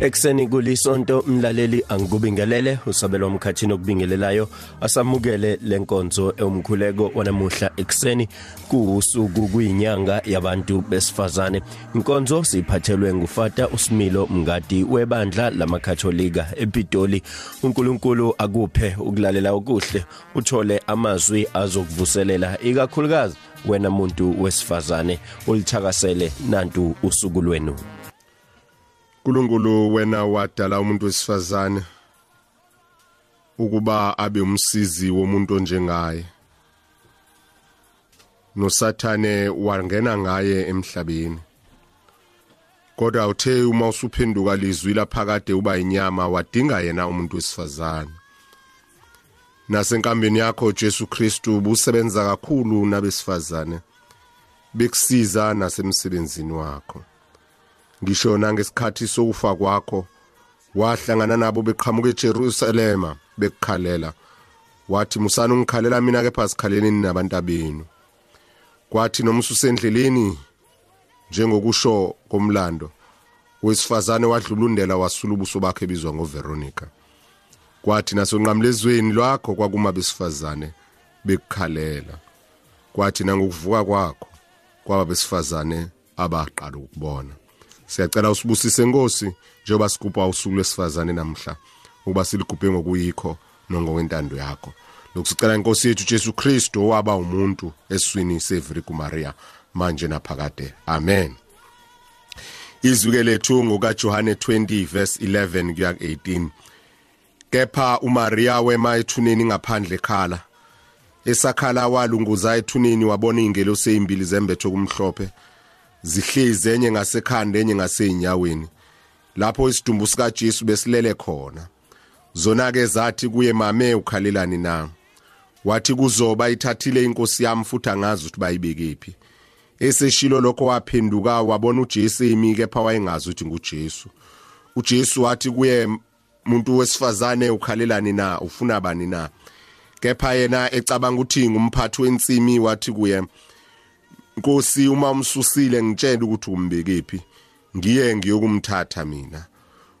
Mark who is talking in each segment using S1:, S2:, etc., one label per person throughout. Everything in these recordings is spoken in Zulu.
S1: Ekseni kulisonto mlaleli angikubingelele. Usabelo mkhathini okubingelelayo. Asamukele lenkonzo eumkhuleko wanamuhla ekseni. Kuusuku kuyinyanga yabantu besifazane. Inkonzo siphathelwe ngufata uSmilo Mngadi webandla lamakatholika ePitoli. uNkulunkulu akuphe ukulalela okuhle uthole amazwi azokuvuselela ikakhulukazi wena muntu wesifazane ulithakasele nantu usuku lwenu.
S2: uNkulunkulu wena wadala umuntu wesifazane ukuba abe umsizi womuntu onjengaye. Nosathane wangena ngaye emhlabeni. Kodwa uthe uma usuphenduka lizwi laphakade uba inyama wadinga yena umuntu wesifazane. Nasenkambeni yakho Jesu Kristu busebenza kakhulu nabesifazane. Bekusiza nasemsebenzini wakho. Ngisho nangesikhathi sokufa kwakho wahlangana nabo beqhamuka eJerusalema bekukhalela. Wathi musana ungikhalela mina ke phasikhaleleni nabantu abenu. Kwathi noma ususendleleni njengokusho komlando wesifazane wadlulundela wasula ubuso bakhe ebizwa ngoVeronica. Kwathi nasonqamlezweni lwakho kwakuma besifazane bekukhalela. Kwathi nangokuvuka kwakho kwaba besifazane abaqala ukubona. Siyacela usibusise Nkosi njengoba sigubha usuku lwesifazane namhla ukuba siligubhe ngokuyikho nongokwentando yakho. Lokusicela inkosi yethu Jesu Kristu owaba umuntu eswini seVirgo Maria manje naphakade. Amen. Izwi lethu ngoka Johane 20 verse 11 kuya 18 kepha uMaria wema ethuneni ngaphandle ekhala. Esakhala walunguza ethuneni wabona ingelosi ezimbili zembetho kumhlophe zihlezi enye ngasekhanda enye ngaseinyaweni lapho isidumbu sika Jesu besilele khona. Zona ke zathi kuye mame ukhalelani na? Wathi kuzoba ithathile inkosi yami futhi angazi ukuthi bayibekephi. Eseshilo lokho waphenduka wabona uJesu emike pha wayengazi ukuthi nguJesu. uJesu wathi kuye umuntu wesifazane ukhalelani na? Ufuna bani na? Kepha yena ecabanga ukuthi ngumphathi wensimi wathi kuye Nkosi uma umsusile ngitshela ukuthi umbekephi? Ngiye ngiyokumthatha mina.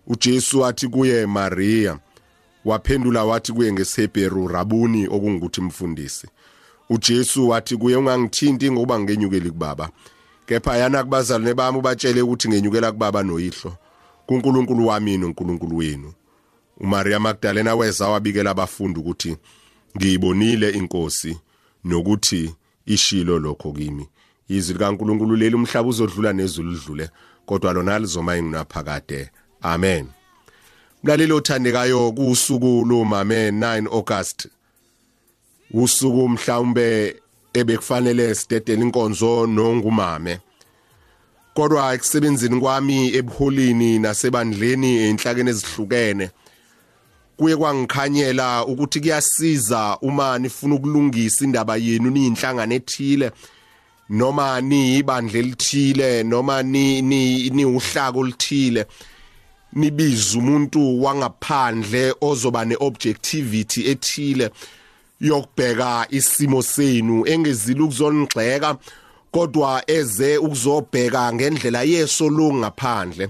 S2: uJesu wathi kuye Maria waphendula wathi kuye ngeShebheru rabuni okungukuthi mfundisi. uJesu wathi kuye ungangithinti ngoba ngenyukeli kubaba. Kepha yana kubazalwane bami ubatshele ukuthi ngenyukela kubaba noyihlo. kuNkulunkulu wami noNkulunkulu wenu? uMaria Magdalena weza wabikela abafundi ukuthi ngiyibonile inkosi nokuthi ishilo lokho kimi. Izwi likaNkulunkulu leli umhlaba uzodlula nezulu lidlule kodwa lona lizoma ingunaphakade amen. Mlaleli othandekayo kusuku lomame 9 August. Usuku mhlawumbe ebekufanele sidedele inkonzo nongumame. Kodwa ekusebenzini kwami ebuholini nasebandleni enhlakeni ezihlukene kuye kwangikhanyela ukuthi kuyasiza uma nifuna ukulungisa indaba yenu niyinhlangano ethile. Noma niyibandla elithile noma ni ni uhlaka oluthile nibiza umuntu wangaphandle ozoba neobjectivity ethile yokubheka isimo senu engezile ukuzonigxeka kodwa eze ukuzobheka ngendlela yeso lo ngaphandle.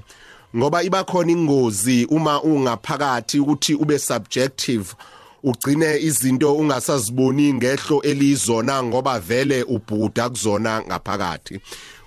S2: Ngoba iba khona ingozi uma ungaphakathi ukuthi ube subjective ugcine izinto ungasaziboni ngehlo elizona ngoba vele ubhuda kuzona ngaphakathi.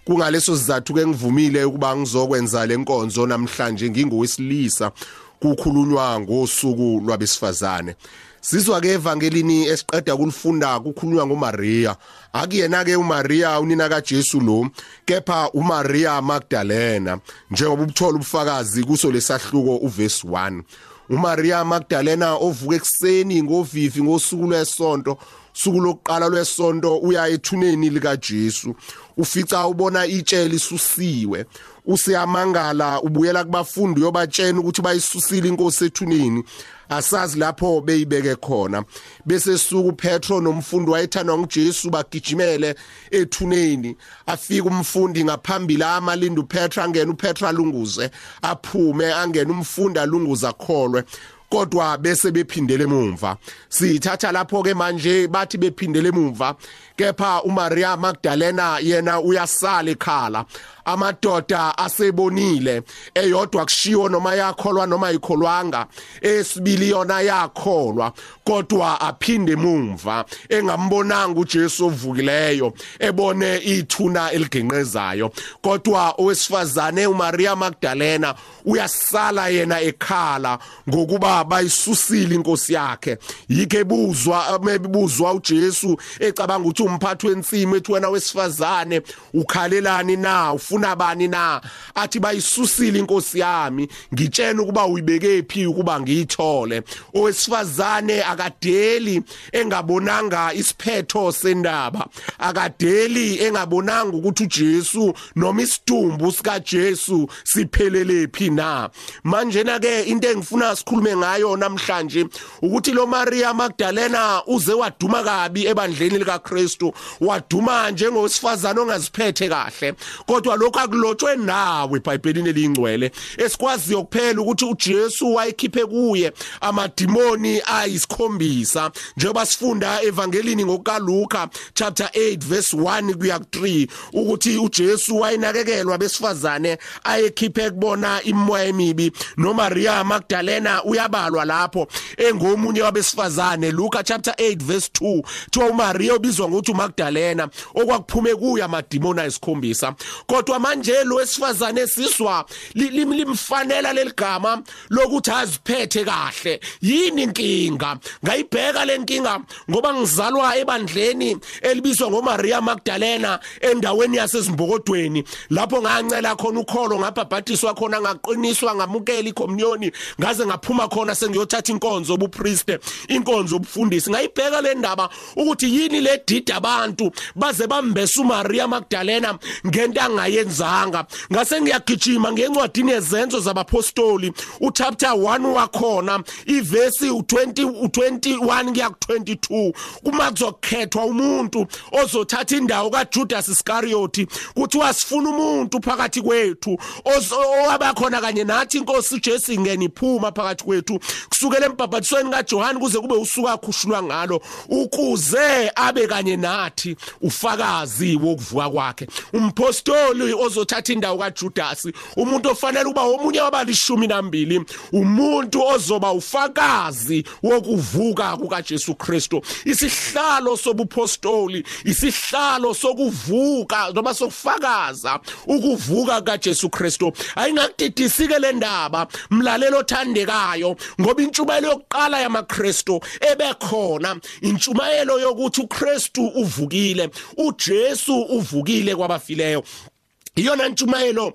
S2: Kungaleso sizathu ke ngivumile ukuba ngizokwenza lenkonzo namhlanje ngingowesilisa kukhulunywa ngosuku lwabesifazane. Sizwa ke evangelini esiqeda kulifunda kukhulunywa ngoMaria akuyena ke uMaria unina kaJesu lo kepha uMaria Magdalena njengoba ubuthola ubufakazi kuso lesahluko uverse 1 uMaria Magdalena ovuka ekseni ngovivi ngosuku lwesonto suku lokuqala lwesonto uya ethuneni lika Jesu. Ufica ubona itsheli isusiwe. Useyamangala ubuyela kubafundi yobatshena ukuthi bayisusile inkosi ethuneni. Asazi lapho beyibeke khona. Bese suku Petro nomfundi wayethandwa nguJesu bagijimele ethuneni. Afika umfundi ngaphambili amalinda uPetro angena uPetro alunguze aphume angena umfundi alunguza kholwe kodwa bese bephindele emuva. Sithatha lapho ke manje bathi bephindele emuva kepha uMaria Magdalena yena uyasala ekhala. Amadoda asebonile eyodwa kushiwo noma yakholwa noma ayikholwanga esibili yona yakholwa kodwa aphinde emumva engambonanga uJesu ovukileyo ebone ithuna eligenqezayo kodwa owesifazane uMaria Magdalena uyasala yena ekhala ngokuba bayisusile inkosi yakhe. Yike buzwa mebuzwa uJesu ecabanga ukuthi umphathi wensimo ethi wena wesifazane ukhalelani na? Ufuna bani na? Athi bayisusile inkosi yami ngitshela ukuba uyibeke phi ukuba ngiyithole. Owesifazane akadeli engabonanga isiphetho sendaba akadeli engabonanga ukuthi uJesu noma isidumbu sika Jesu siphelele phi na? Manje na ke into engifuna sikhulume ngayo namhlanje ukuthi lo Maria Magdalena uze waduma kabi ebandleni lika Kristu waduma njengowesifazana ongaziphethe kahle kodwa lokho akulotshwe nawe eBhayibhelini elingcwele esikwaziyo kuphela ukuthi uJesu wayekhiphe kuye amadimoni ayisikhombisa. Njengoba sifunda evangelini ngokukaLuka chapter 8 verse 1 kuya 3 ukuthi uJesu wayenakekelwa besifazane ayekhiphe kubona imoya emibi noMaria Magdalena uyabalwa lapho engomunye wabesifazane. Luka chapter 8 verse 2 thiwa uMaria obizwa ngokuthi uMagdalena okwakuphume kuya amadimoni ayisikhombisa. Kodwa manje lo wesifazane siswa limfanela leligama lokuthi aziphethe kahle. Yini inkinga? Ngayibheka lenkinga ngoba ngizalwa ebandleni elibizwa ngoMaria Magdalena endaweni yasezimbokodweni lapho ngancela khona ukholo ngabhabhatiswa khona ngaqiniswa ngamukela ikommunion ngaze ngaphuma khona sengiyothatha inkonzo obuprieste inkonzo obufundisi ngayibheka le ndaba ukuthi yini le dida abantu baze bambesa uMaria Magdalena ngento angayenzanga ngase ngiyagijima ngencwadini yezenzo zabapostoli. Uchapter 1 wakhona ivesi u20 u21 kuya ku22 kuma kuzokhethwa umuntu ozothatha indawo kaJudas Iscariot kuthiwa sifuna umuntu phakathi kwethu. Owabakhona kanye nathi inkosi uJesu ingene iphuma phakathi kwethu. Kusukela embhabhatisweni kaJohn kuze kube usuka akhushulwa ngalo ukuze abe kanye nathi ufakazi wokuvuka kwakhe. Umpostoli ozothatha indawo kaJudas umuntu ofanele uba omunye wabalishumi nambili umuntu ozoba ufakazi wokuvuka kukaJesu Kristu. Isihlalo sobupostoli isihlalo sokuvuka noma sokufakaza ukuvuka kaJesu Kristu. Ayingakudidisike le ndaba mlalelo othandekayo ngoba intshumayelo yokuqala yamaKristu ebekhona intshumayelo yokuthi uKristu uvukile uJesu uvukile kwabafileyo. Iyona ntshumayelo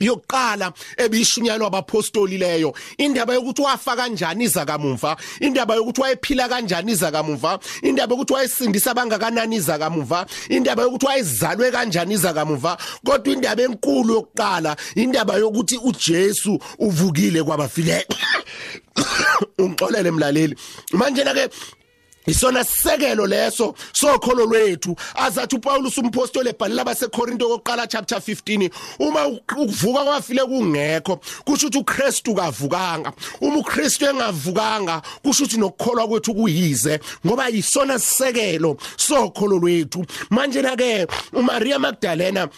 S2: yokuqala ebishunyalwa abapostoli leyo. Indaba yokuthi wafa kanjani iza kamuva? Indaba yokuthi wayephila kanjani iza kamuva? Indaba yokuthi wayesindisa abangakanani iza kamuva? Indaba yokuthi wayezalwe kanjani iza kamuva? Kodwa indaba enkulu yokuqala indaba yokuthi uJesu uvukile kwabafileyo ungixolele mlaleli. Manje na ke isona sisekelo leso sokholo lwethu. Azathi uPaulus umpostoli ebhalela abaseKorinto kokuqala chapter 15 uma ukuvuka kwafile kungekho kusho ukuthi uKristu kavukanga. Uma uKristu engavukanga kusho ukuthi nokukholwa kwethu kuyize ngoba yisona sisekelo sokholo lwethu. Manje na ke uMaria Magdalena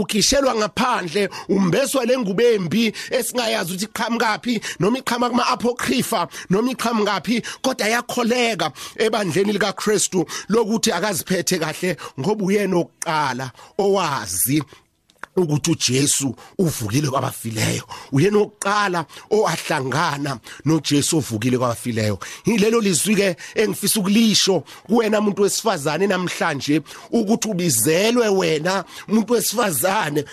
S2: ukhishelwa ngaphandle umbeswa lengubo embi esingayazi ukuthi iqhamukapi noma iqhama kuma apocrypha noma iqhamukapi kodwa yakholeka ebandleni lika Kristu lokuthi akaziphethe kahle ngoba uyena oqala owazi ukuthi uJesu uvukile kwabafileyo. Uyena oqala owahlangana noJesu ovukile kwabafileyo. Yilelo lizwi ke engifisa ukulisho kuwena umuntu wesifazane namhlanje ukuthi ubizelwe wena umuntu wesifazane.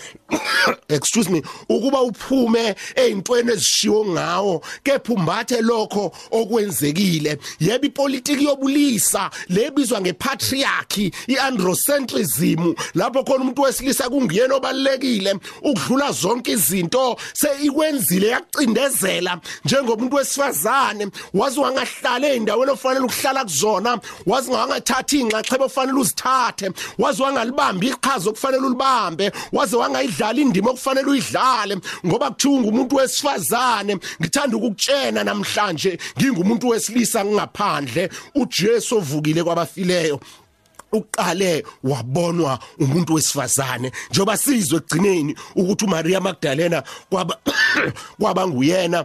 S2: Excuse me ukuba uphume ezintweni ezishiwo ngawo kepha umbathe lokho okwenzekile. Yebo ipolitiki yobulisa lebizwa ngepatriarchy iandrocentrism lapho khona umuntu wesilisa kungiyena obalekile ukudlula zonke izinto seyikwenzile yaqindezela njengomuntu wesifazane. Wazi wangahlala endaweni ofanele ukuhlala kuzona wazi wangathatha ingxaxheba ofanele uzithathe wazi wangalibamba iqhaza okufanele ulibambe wazi wangayidlala indima okufanele uyidlale. Ngoba kuthiwa ngumuntu wesifazane ngithanda ukukutshena namhlanje ngingumuntu wesilisa ngingaphandle uJesu ovukile kwabafileyo. Uqale wabonwa umuntu wesifazane. Njoba sizwe egcineni ukuthi uMaria Magdalena kwaba kwaba nguyena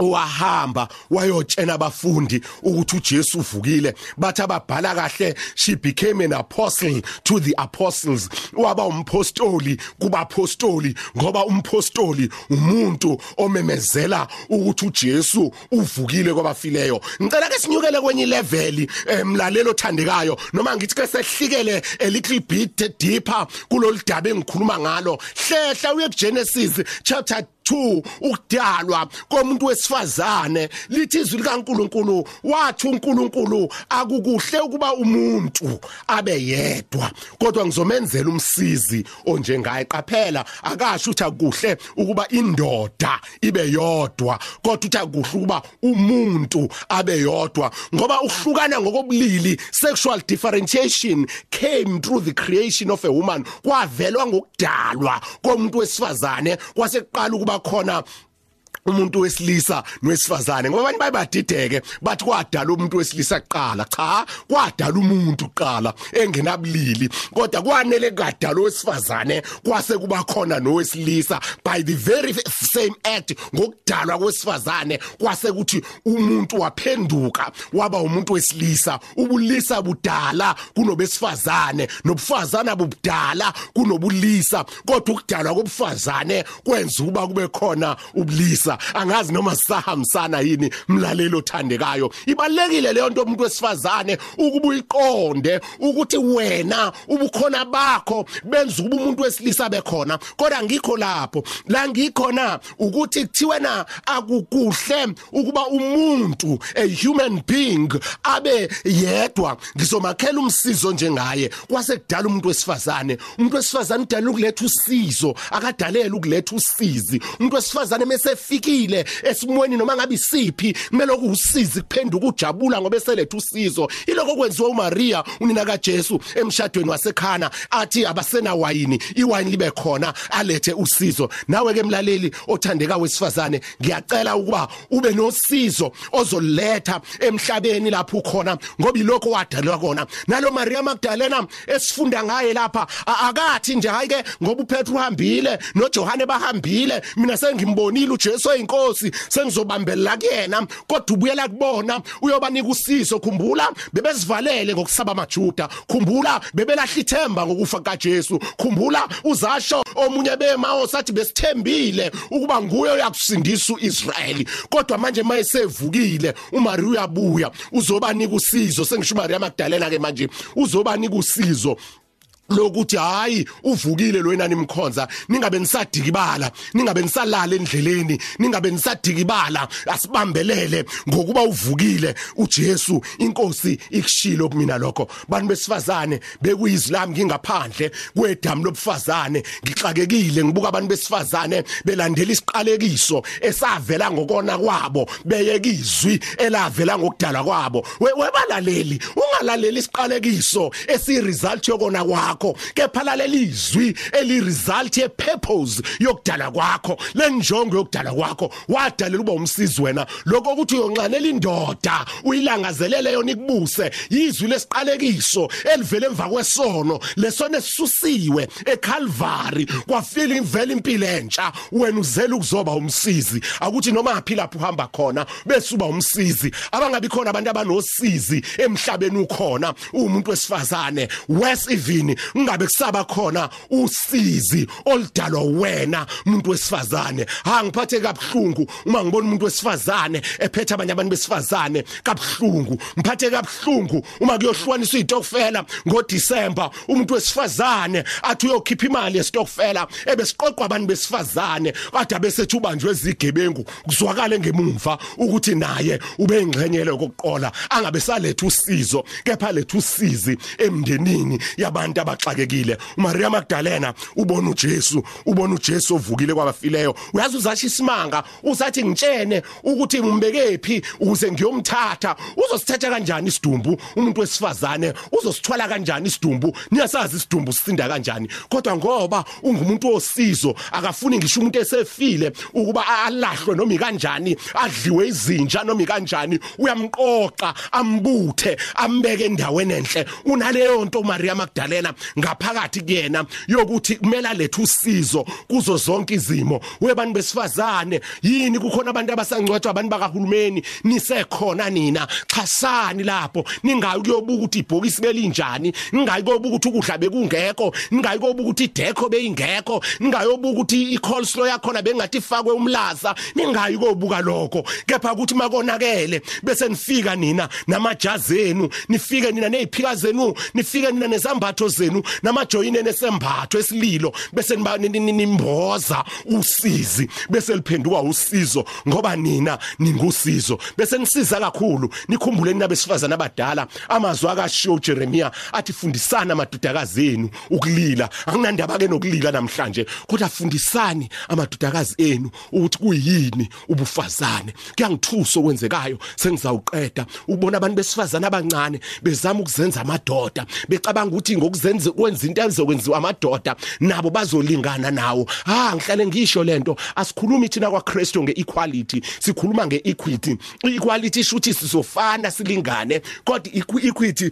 S2: owahamba wayotshena abafundi ukuthi uJesu uvukile bathi ababhala kahle she became an apostle to the apostles. Waba umpostoli kubapostoli ngoba umpostoli umuntu omemezela ukuthi uJesu uvukile kwabafileyo. Ngicela ke sinyukele kwenye level emlalelo othandekayo noma ngithi ke sehlikele a little bit deeper kulolu daba engikhuluma ngalo. Hlehla uye kuGenesis chapter 2 ukudalwa komuntu wesifazane. Lithi izwi likaNkuluNkulu wathi uNkulunkulu akukuhle ukuba umuntu abe yedwa kodwa ngizomenzela umsizi onjengaye qaphela. Akasho ukuthi akuhle ukuba indoda ibe yodwa kodwa uthi akuhle ukuba umuntu abe yodwa. Ngoba uhlukana ngokobulili sexual differentiation came through the creation of a woman kwavelwa ngokudalwa komuntu wesifazane kwasekuqala ukuba khona umuntu wesilisa nowesifazane. Ngoba abanye bayibadideke bathi kwadala umuntu wesilisa kuqala. Cha kwadala umuntu kuqala engenabulili. Kodwa kwanele kwadala owesifazane kwase kuba khona nowesilisa. By the very same act ngokudalwa kwesifazane kwase kuthi umuntu waphenduka waba umuntu wesilisa. Ubulisa budala kunobesifazane nobufazana bubudala kunobulisa. Kodwa ukudalwa kobufazane kwenza ukuba kube khona ubulisa. Angazi noma sisahambisana yini mlalelo othandekayo. Ibalekile leyo nto umuntu wesifazane ukuba uyiqonde ukuthi wena ubukhona bakho benza ukuba umuntu wesilisa bekhona kodwa ngikho lapho la ngikhona ukuthi kuthiwe na akukuhle ukuba umuntu a human being abe yedwa. Ngizomakhela umsizo njengaye. Kwase kudala umuntu wesifazane. Umuntu wesifazane udala ukuletha usizo akadalela ukuletha usizi. Umuntu wesifazane mesefikile esimweni noma ngabe isiphi kumele ukusizi kuphenduka ujabula ngoba eseletha usizo. Iloko kwenziwa uMaria unina kaJesu emshadweni wasekhana athi abasena wayini iwayini libe khona alethe usizo. Nawe ke mlaleli othandeka wesifazane ngiyacela ukuba ube nosizo ozoletha emhlabeni lapho ukhona ngoba ilokho wadalwa kona. Nalo Maria Magdalena esifunda ngaye lapha akathi nje hayi ke ngoba uPetru uhambile noJohane bahambile mina sengimbonile uJesu eyinkosi sengizobambelela kuyena kodwa ubuyela kubona uyobanika usizo. Khumbula bebesivalele ngokusaba amajuda. Khumbula bebelahla ithemba ngokufa kaJesu. Khumbula uzasho omunye bemawo sathi besithembile ukuba nguye oyakusindisa uIsraeli kodwa manje mayesevukile uMaria uyabuya. Uzobanika usizo. Sengisho uMaria Magdalena ke manje uzobanika usizo. Lokuthi hayi uvukile lo enani imkhonza ningabe nisadikibala ningabe nisalala endleleni ningabe nisadikibala asibambelele ngokuba uvukile. uJesu inkosi ikushilo kumina lokho. Bantu besifazane bekuyizilami ngingaphandle kwedamu lobufazane ngixakekile ngibuka abantu besifazane belandela isiqalekiso esavela ngokona kwabo beyekizwi elavela ngokudala kwabo. Webalaleli ungalaleli isiqalekiso esiresult yokona kwakho. Kwakho kepha laleli izwi eli result ye purpose yokudala kwakho lenjongo yokudala kwakho wadalela uba umsizi wena. Lokho ukuthi uyonqanela indoda uyilangazelele yona ikubuse yizwi lesiqalekiso elivele emva kwesono lesono esisusiwe eCalvary kwafika ivela impilo entsha. Wena uzela ukuzoba umsizi. Akuthi noma ngaphi lapho uhamba khona bese uba umsizi. Abangabi khona abantu abanosizi emhlabeni ukhona umuntu wesifazane. Wes even ungabe kusaba khona usizi olidalwa wena umuntu wesifazane. Ha ngiphathe kabhlungu uma ngibona umuntu wesifazane ephethe abanye abantu besifazane kabhlungu ngiphathe kabhlungu uma kuyohlukaniswa izitokfela ngoDisemba umuntu wesifazane athi uyokhipha imali yesitokfela ebesiqoqwa abantu besifazane kade besethu ubanjwe izigebengu kuzwakala ngemuva ukuthi naye ube ingxenyelo kokuqola angabe saletha usizo kepha letha usizi emndenini yabantu abaxakekile. uMaria Magdalena ubona uJesu ubona uJesu ovukile kwabafileyo. Uyazi uzasho isimanga usathi ngitshene ukuthi ngimbekephi ukuze ngiyomthatha. Uzosithatha kanjani isidumbu? Umuntu wesifazane uzosithwala kanjani isidumbu? Niyasazi isidumbu sisinda kanjani? Kodwa ngoba ungumuntu osizo akafuni ngisho umuntu esefile ukuba alahlwe noma ikanjani adliwe izinja noma ikanjani. Uyamqoqa ambuthe ambeke endaweni enhle. Unaleyo nto Maria Magdalena. Ngaphakathi kuyena yokuthi kumele alethe usizo kuzo zonke izimo. Webantu besifazane yini kukhona abantu abasangcwetshwa abantu bakahulumeni? Nisekhona nina xhasani lapho. Ningayi kuyobuka ukuthi ibhokisi belinjani ningayi kuyobuka ukuthi ukudla bekungekho ningayi kuyobuka ukuthi idekho beyingekho ningayobuka ukuthi icoleslaw yakhona bengathi ifakwe umlaza ningayi kuyobuka lokho. Kepha ukuthi makonakele bese nifika nina namajazi enu nifike nina neziphika zenu nifike nina nezambatho zenu. Namajoyini nesembatho esililo bese nimboza usizi bese liphenduka usizo ngoba nina ningusizo. Bese nisiza kakhulu nikhumbule nina besifazana abadala amazwi akashiyo Jeremia athi fundisana amadodakazi enu ukulila. Akunandaba ke nokulila namhlanje kodwa fundisani amadodakazi enu ukuthi kuyini ubufazane. Kuyangithusa okwenzekayo sengizawuqeda ubona abantu besifazana abancane bezama ukuzenza amadoda becabanga ukuthi ngokuzenza kwenza into ezokwenziwa amadoda nabo bazolingana nawo. Ah ngihlale ngisho lento asikhulumi thina kwaKristu ngeequality sikhuluma ngeequity. Equality isho ukuthi sizofana silingane. Kodwa equity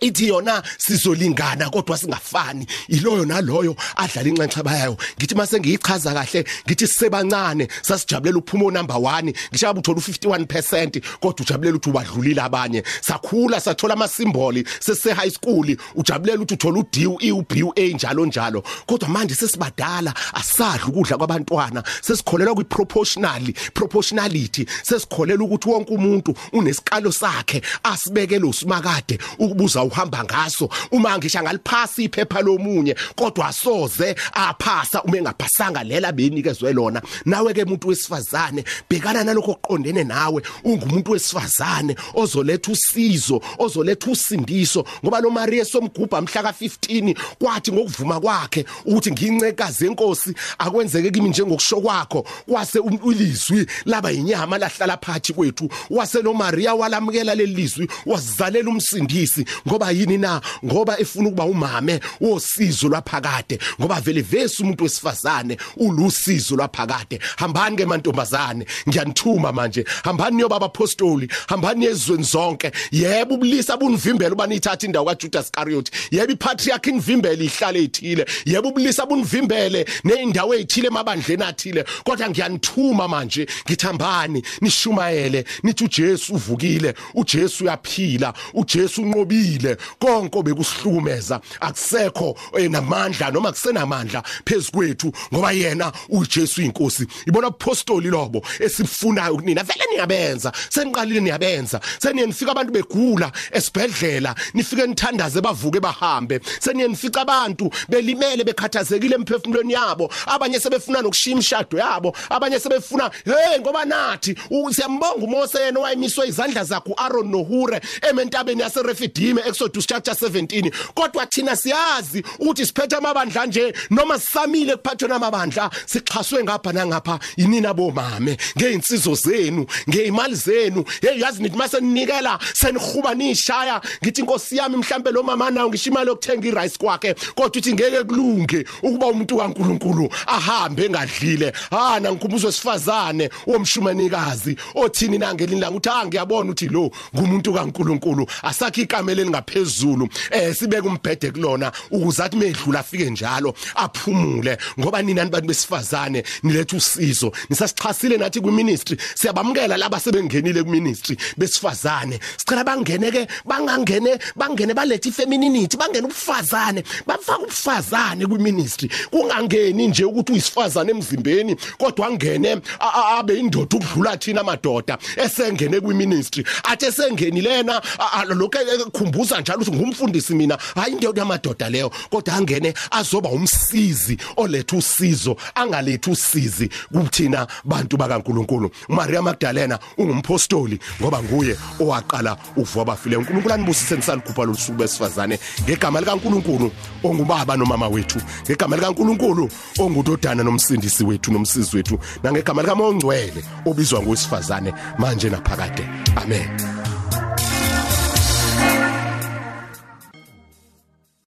S2: ithi yona sizolingana kodwa singafani. Iloyo naloyo adlala inxanxeba yayo ngithi mase ngiyichaza kahle ngithi sisebancane sasijabulela uphuma number 1 ngishaba uthola u51% kodwa ujabulela ukuthi ubadlulile abanye. Sakhula sathola ama symbol sese high school ujabulela ukuthi uthola u D u E u B u A njalo njalo. Kodwa manje sesibadala asadla ukudla kwabantwana sesikholela kwi proportionally proportionality sesikholela ukuthi wonke umuntu unesikalo sakhe asibekele usimakade ukubuza uhamba ngaso. Uma ngisha ngaliphasa iphepha lomunye kodwa asoze aphasa uma engaphasanga lela benikezwe lona. Nawe ke umuntu wesifazane bhekana nalokho oqondene nawe. Ungumuntu wesifazane ozoletha usizo ozoletha usindiso ngoba lo Maria somgubha mhla ka15 kwathi ngokuvuma kwakhe ukuthi ngincekazi enkosi akwenzeke kimi njengokusho kwakho. Kwase ulizwi laba inyama lahlala phathi kwethu. Wase lo Maria walamukela lelizwi wazizalela umsindisi ngoba yini na? Ngoba efuna ukuba umame wosizo lwaphakade. Ngoba vele vese umuntu wesifazane ulusizo lwaphakade. Hambani ke mantombazane? Ngiyanithuma manje. Hambani niyoba abapostoli hambani ezweni zonke? Yebo ubulisa bunvimbela uba nithatha indawo kaJudas Iscariot yebo ipatriarch invimbele ihlale ethile yebo ubulisa bunvimbele neindawo ezithile emabandleni athile. Kodwa ngiyanithuma manje. Ngithambani? Nishumayele. Nithi uJesu uvukile. uJesu uyaphila. uJesu unqobile. Konke obekusihlumeza akusekho namandla noma kusenamandla phezukwethu ngoba yena uJesu inkosi. Ibona apostoli lobo esifunayo kunina vele niyabenza seniqalile niyabenza. Seniyenifica abantu begula esibhedlela nifike nithandaze bavuke bahambe. Seniyenifica abantu belimele bekhathazekile emphefumulweni yabo. Abanye sebefuna nokushiya imshado yabo abanye sebefuna hey ngoba nathi siyambonga uMose yena wayemiswe izandla zakhe uAaron noHure ementabeni yaseRefidime Exodus chapter 17 kodwa thina siyazi ukuthi siphethe amabandla nje noma sisamile kuphathwe namabandla sixhaswe ngapha nangapha yinina bomame ngeinsizo zenu ngeimali zenu. Hey yazi nithi mase ninikela senihuba nishaya ngithi inkosi yami mhlambe lo mama nawo ngisho imali yokuthenga irice kwakhe. Kodwa uthi ngeke kulunge ukuba umuntu kaNkuluNkulu ahambe engadlile. Ha nangikhumbuzo wesifazane womshumanikazi othini nangelini la uthi ah ngiyabona uthi lo ngumuntu kaNkuluNkulu asakhe ikamela elingaphezulu eh sibeke umbhede kulona ukuze athi medlula afike njalo aphumule. Ngoba nina abantu besifazane niletha usizo. Nisasichasile nathi ku ministry siyabamukela laba sebengenile ku ministry besifazane. Sicela bangene ke bangangene bangene balethe femininity bangene ubufazane bafaka ubufazane ku ministry kungangeni nje ukuthi uyisifazane emzimbeni kodwa angene abe indoda ukudlula thina amadoda esengene ku ministry athe sengenilena lokho kukhumbuza uzibuza njalo ukuthi ngumfundisi mina. Hayi into yamadoda leyo kodwa angene azoba umsizi oletha usizo angalethi usizi kuthina bantu bakaNkuluNkulu. Maria Magdalena ungumpostoli ngoba nguye owaqala ukuvuka abafile. uNkulunkulu anibusise nisalikhupha losuku besifazane ngegama likaNkulunkulu ongubaba nomama wethu ngegama likaNkulunkulu ongudodana nomsindisi wethu nomsizi wethu nangegama likaMongcwele obizwa ngowesifazane manje naphakade. Amen.